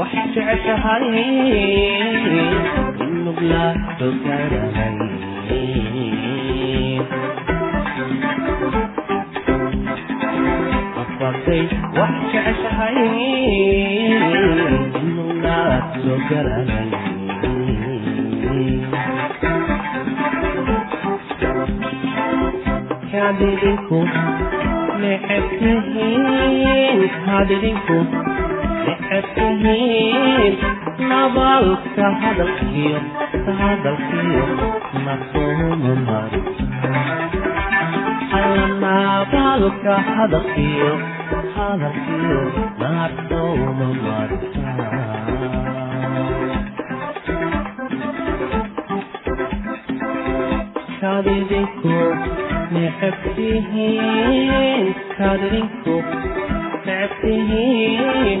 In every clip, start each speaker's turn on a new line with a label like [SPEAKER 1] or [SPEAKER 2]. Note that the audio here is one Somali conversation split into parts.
[SPEAKER 1] waxaad jeceshahay in mugla dogarahan afartay waxaad jeceshahay in mugla dogarahan hadidinku necebtihiin hadidinku waxaad kuhiin nabaalka hadalkiyo hadalkiyo nasoomumar nabaalka hadalkiyo hadalkiyo nasoomumar kadidinku necebtihiin kadidinku necebtihiin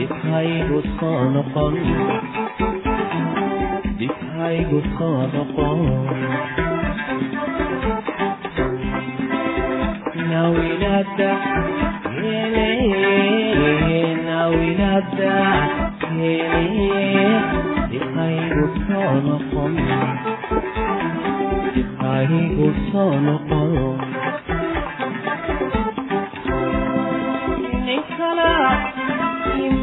[SPEAKER 1] Dibhaygu soo noqon dibhaygu soo noqon nawinada hele nawinada hele dibhaygu soo noqon dibhaygu soo noqon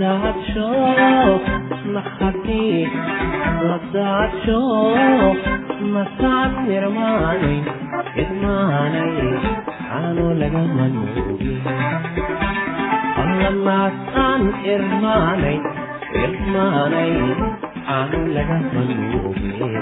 [SPEAKER 1] ladadsho laxadii ladadsho masaad nirmaanay idmaanay aanu laga manuugin allamaas aan irmaanay irmaanay aanu laga manuugin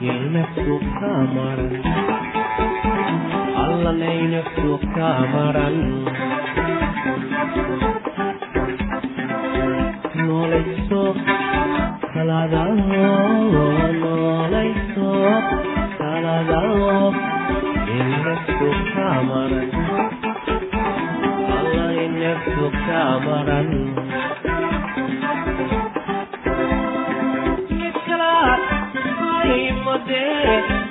[SPEAKER 1] Yelmez tutamar allanayna suugta maran noolayso kalada noolayso kalada ina suugta maran allayna suugta maran Yeah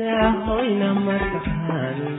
[SPEAKER 1] kaladaw yeynaftu kamaran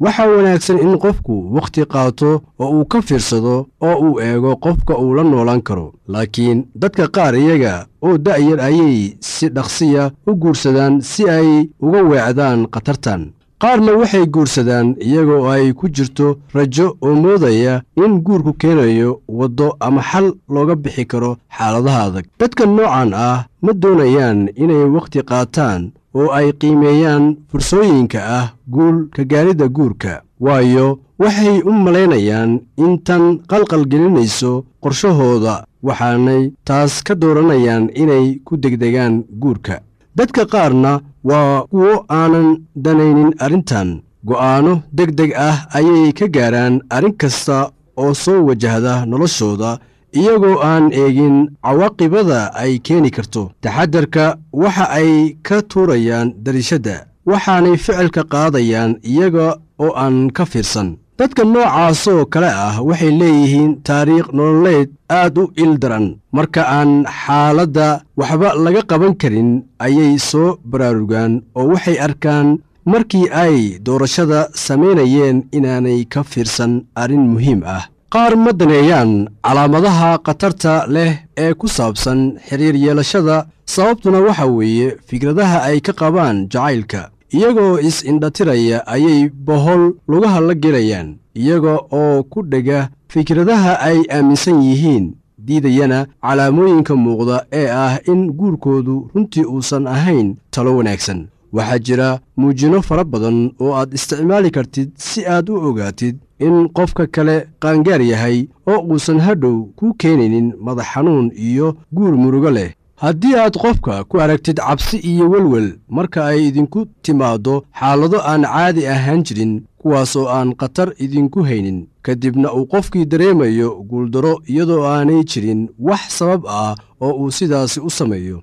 [SPEAKER 2] waxaa wanaagsan in qofku wakhti qaato oo uu ka fiirsado oo uu eego qofka uu la noolaan karo. Laakiin dadka qaar iyaga oo da'yar ayay si dhaqsiya u guursadaan si ay uga weecdaan khatartan qaarna waxay guursadaan iyagoo ay ku jirto rajo oo moodaya in guurku keenayo waddo ama xal looga bixi karo xaaladaha adag. Dadka noocan ah ma doonayaan inay wakhti qaataan oo ay qiimeeyaan fursooyinka ah guul ka gaaridda guurka waayo waxay u malaynayaan in tan qalqalgelinayso qorshahooda waxaanay taas ka dooranayaan inay ku degdegaan guurka dadka qaarna waa kuwo aanan danaynin arrintan. Go'aanno deg deg ah ayay ka gaaraan arrin kasta oo soo wajahda noloshooda iyagoo aan eegin cawaaqibada ay keeni karto. Taxadarka waxa ay ka tuurayaan darishadda waxaanay ficilka qaadayaan iyaga oo aan ka fiirsan dadka noocaasoo kale ah waxay leeyihiin taariikh nololeed aad u il daran marka aan xaaladda waxba laga qaban karin ayay soo baraarugaan oo waxay arkaan markii ay doorashada samaynayeen inaanay ka fiirsan arrin muhiim ah. Qaar ma daneeyaan calaamadaha khatarta leh ee ku saabsan xiriir yeelashada sababtuna waxa weeye fikradaha ay ka qabaan jacaylka iyagoo is-indhatiraya ayay bohol lugaha la gelayaan iyaga oo ku dhega fikradaha ay aaminsan yihiin diidayana calaamooyinka muuqda ee ah in guurkoodu runtii uusan ahayn talo wanaagsan. Waxaa jira muujino fara badan oo aad isticmaali kartid si aad u ogaatid in qofka kale qaangaar yahay oo uusan hadhow ku keenaynin madax xanuun iyo guur murugo leh haddii aad qofka ku aragtid cabsi iyo welwel marka ay idinku timaaddo xaalado aan caadi ahaan jirin kuwaas oo aan khatar idinku haynin ka dibna uu qofkii dareemayo guuldaro iyadoo aanay jirin wax sabab ah oo uu sidaasi u sameeyo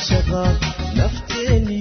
[SPEAKER 3] Husnani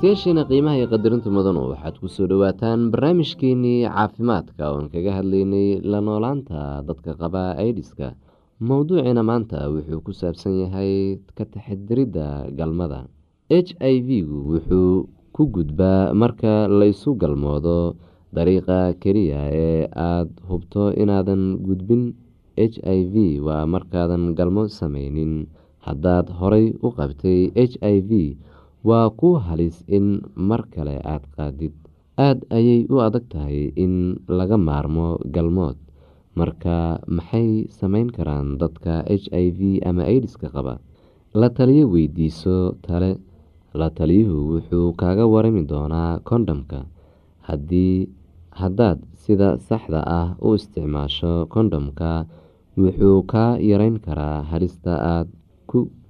[SPEAKER 3] dhegeystayaasheena qiimaha iyo qadarinta mudanu waxaad ku soo dhowaataan barnaamijkeenii caafimaadka oon kaga hadlaynay la noolaanta dadka qaba aidiska mowduuciina maanta wuxuu ku saabsan yahay ka taxadiridda galmada. H i v-gu wuxuu ku gudbaa marka laysu galmoodo dariiqa keliya ee aada hubto inaadan gudbin. H i v waa markaadan galmo sameynin haddaad horay u qabtay h i v waa ku halis in mar kale aada qaadid. Aada ayay u adag tahay in laga maarmo galmood. Marka maxay sameyn karaan dadka h i v ama aidiska qaba? La taliyo weydiiso tale. La taliyuhu wuxuu kaaga warami doonaa kondhomka haddii haddaad sida saxda ah u isticmaasho kondhomka wuxuu kaa yareyn karaa halista aada ku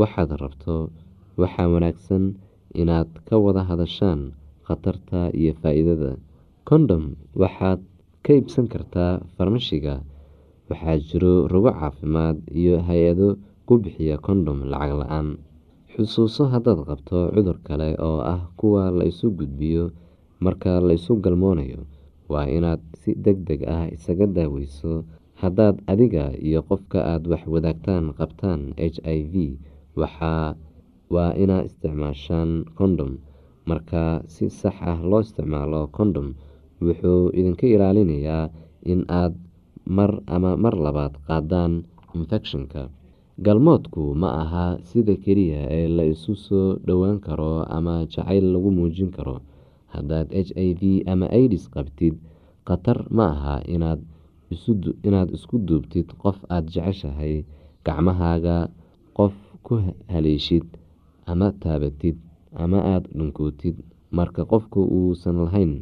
[SPEAKER 3] waxaad rabto waxaa wanaagsan inaad ka wada hadashaan khatarta iyo faa-iidada. Kondhom waxaad ka iibsan kartaa farmashiga. Waxaa jiro rogo caafimaad iyo hay'ado ku bixiya kondhom lacag la'aan. Xusuuso haddaad qabto cudur kale oo ah kuwa la isu gudbiyo marka la isu galmoonayo waa inaad si deg deg ah isaga daaweyso. Haddaad adiga iyo qofka aada wax wadaagtaan qabtaan h i v waa inaa isticmaashaan kondhom marka si sax ah loo isticmaalo kondhom wuxuu idinka ilaalinayaa in aad mar ama mar labaad qaadaan infekshanka galmoodku ma aha sida keliya ee la isu soo dhowaan karo ama jacayl lagu muujin karo. Haddaad h i v ama aidis qabtid khatar ma aha inaad isku duubtid qof aada jeceshahay gacmahaaga qof ku haleeshid ama taabatid ama aada dhunkootid marka qofku uusan lahayn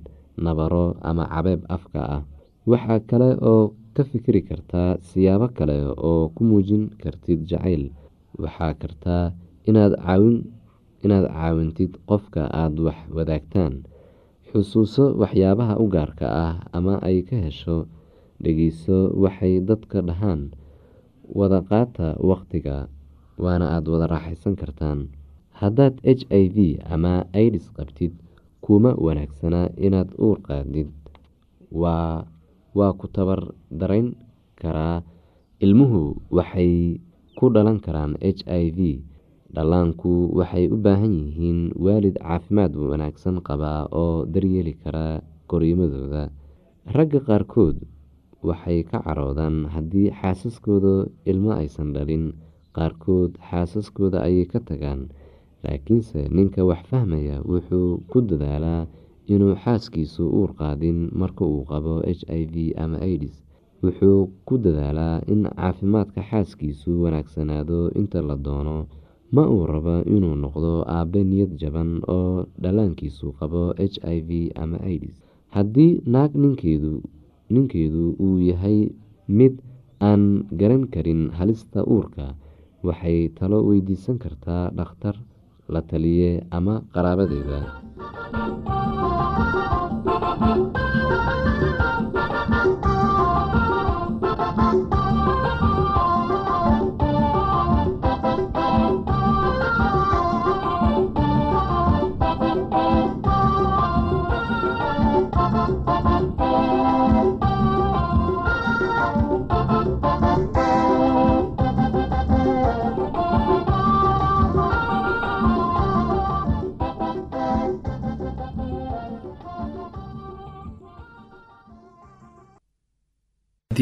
[SPEAKER 3] nabaro ama cabeeb afka ah waxaa kale oo ka fikiri kartaa siyaabo kale oo ku muujin kartid jacayl. Waxaa kartaa inaad caawintid qofka aada wax wadaagtaan xusuuso waxyaabaha u gaarka ah ama ay ka hesho dhegeyso waxay dadka dhahaan. Wada qaata waqtiga waana aada wada raaxaysan kartaan. Haddaad h i v ama aidis qabtid kuma wanaagsana inaad uur qaadid. Waa ku tabar darayn karaa. Ilmuhu waxay ku dhalan karaan h i v. Dhallaanku waxay u baahan yihiin waalid caafimaad wanaagsan qaba oo daryeeli kara koriimadooda ragga qaarkood waxay ka caroodaan haddii xaasaskooda ilmo aysan dhalin qaarkood xaasaskooda ayay ka tagaan laakiinse ninka wax fahmaya wuxuu ku dadaalaa inuu xaaskiisu uur qaadin marka uu qabo h i v ama aidis wuxuu ku dadaalaa in caafimaadka xaaskiisu wanaagsanaado inta la doono ma uu rabo inuu noqdo aabe niyad jaban oo dhallaankiisu qabo h i v ama aidis haddii naag ninkeedu uu yahay mid aan garan karin halista uurka waxay talo weydiisan kartaa dhakhtar la taliye ama qaraabadeeda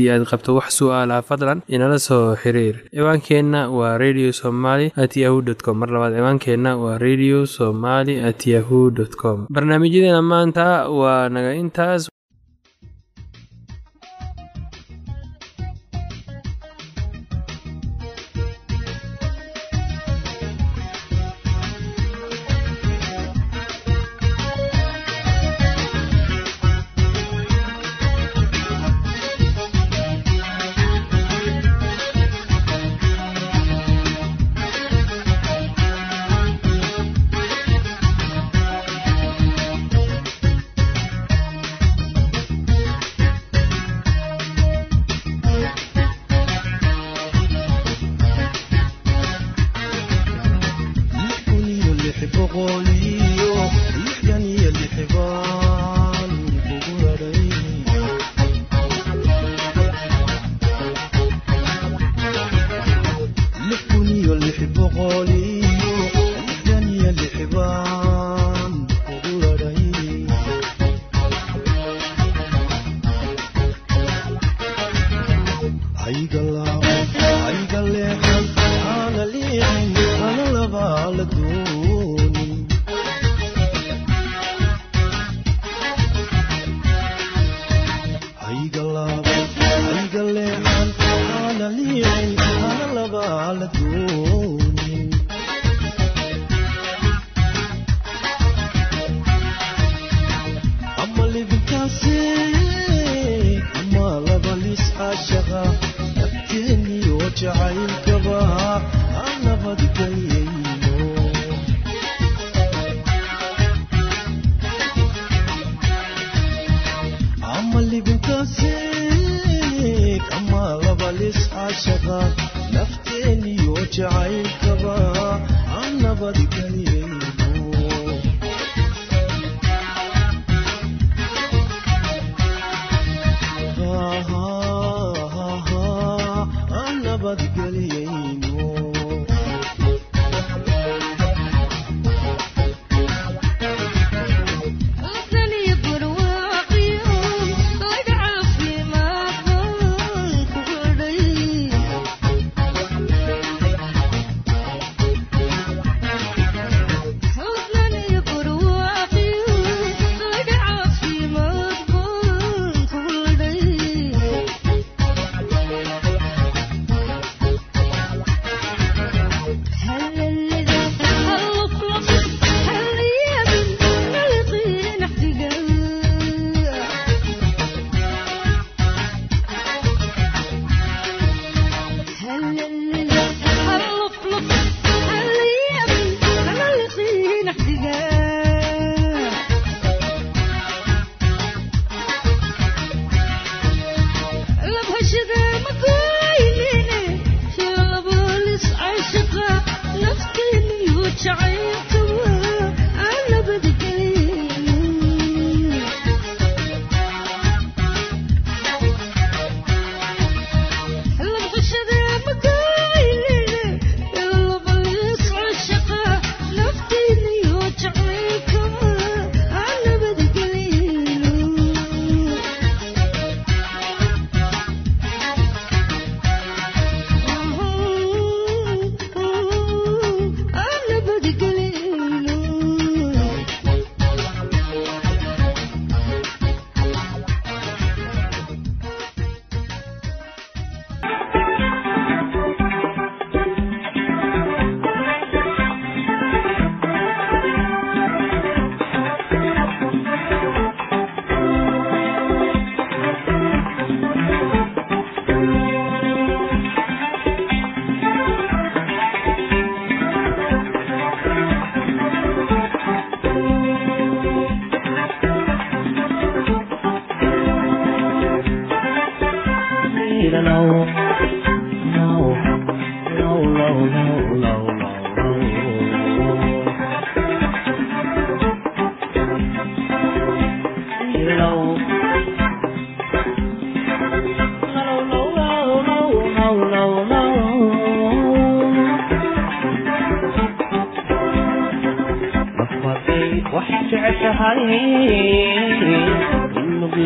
[SPEAKER 4] haddii aad qabto wax su'aalaha fadlan inala soo xiriir. Ciwaankeenna waa radio somaly at yahu t com. Mar labaad ciwaankeenna waa radio somaly at yahu dt com. Barnaamijyadeena maanta waa naga intaas
[SPEAKER 1] aan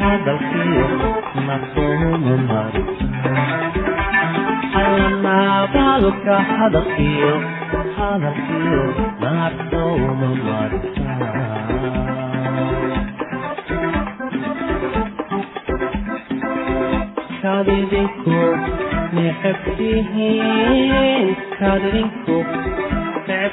[SPEAKER 1] hadalkiyo nasooma mari alla nabalka hadalkiyo hadalkiyo nasooma marisa kadidinku neceb tihiin kadidinku neceb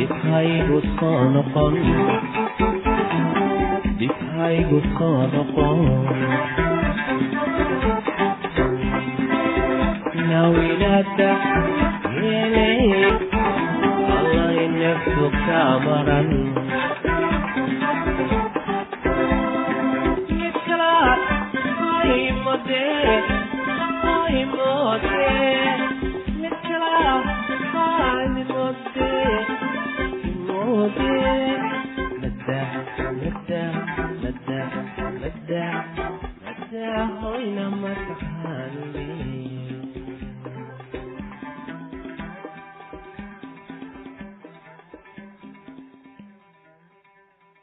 [SPEAKER 1] dibhaygu soo noqon dibhaygu soo noqon nawilada meeleye allay naftu ka maran mid وداع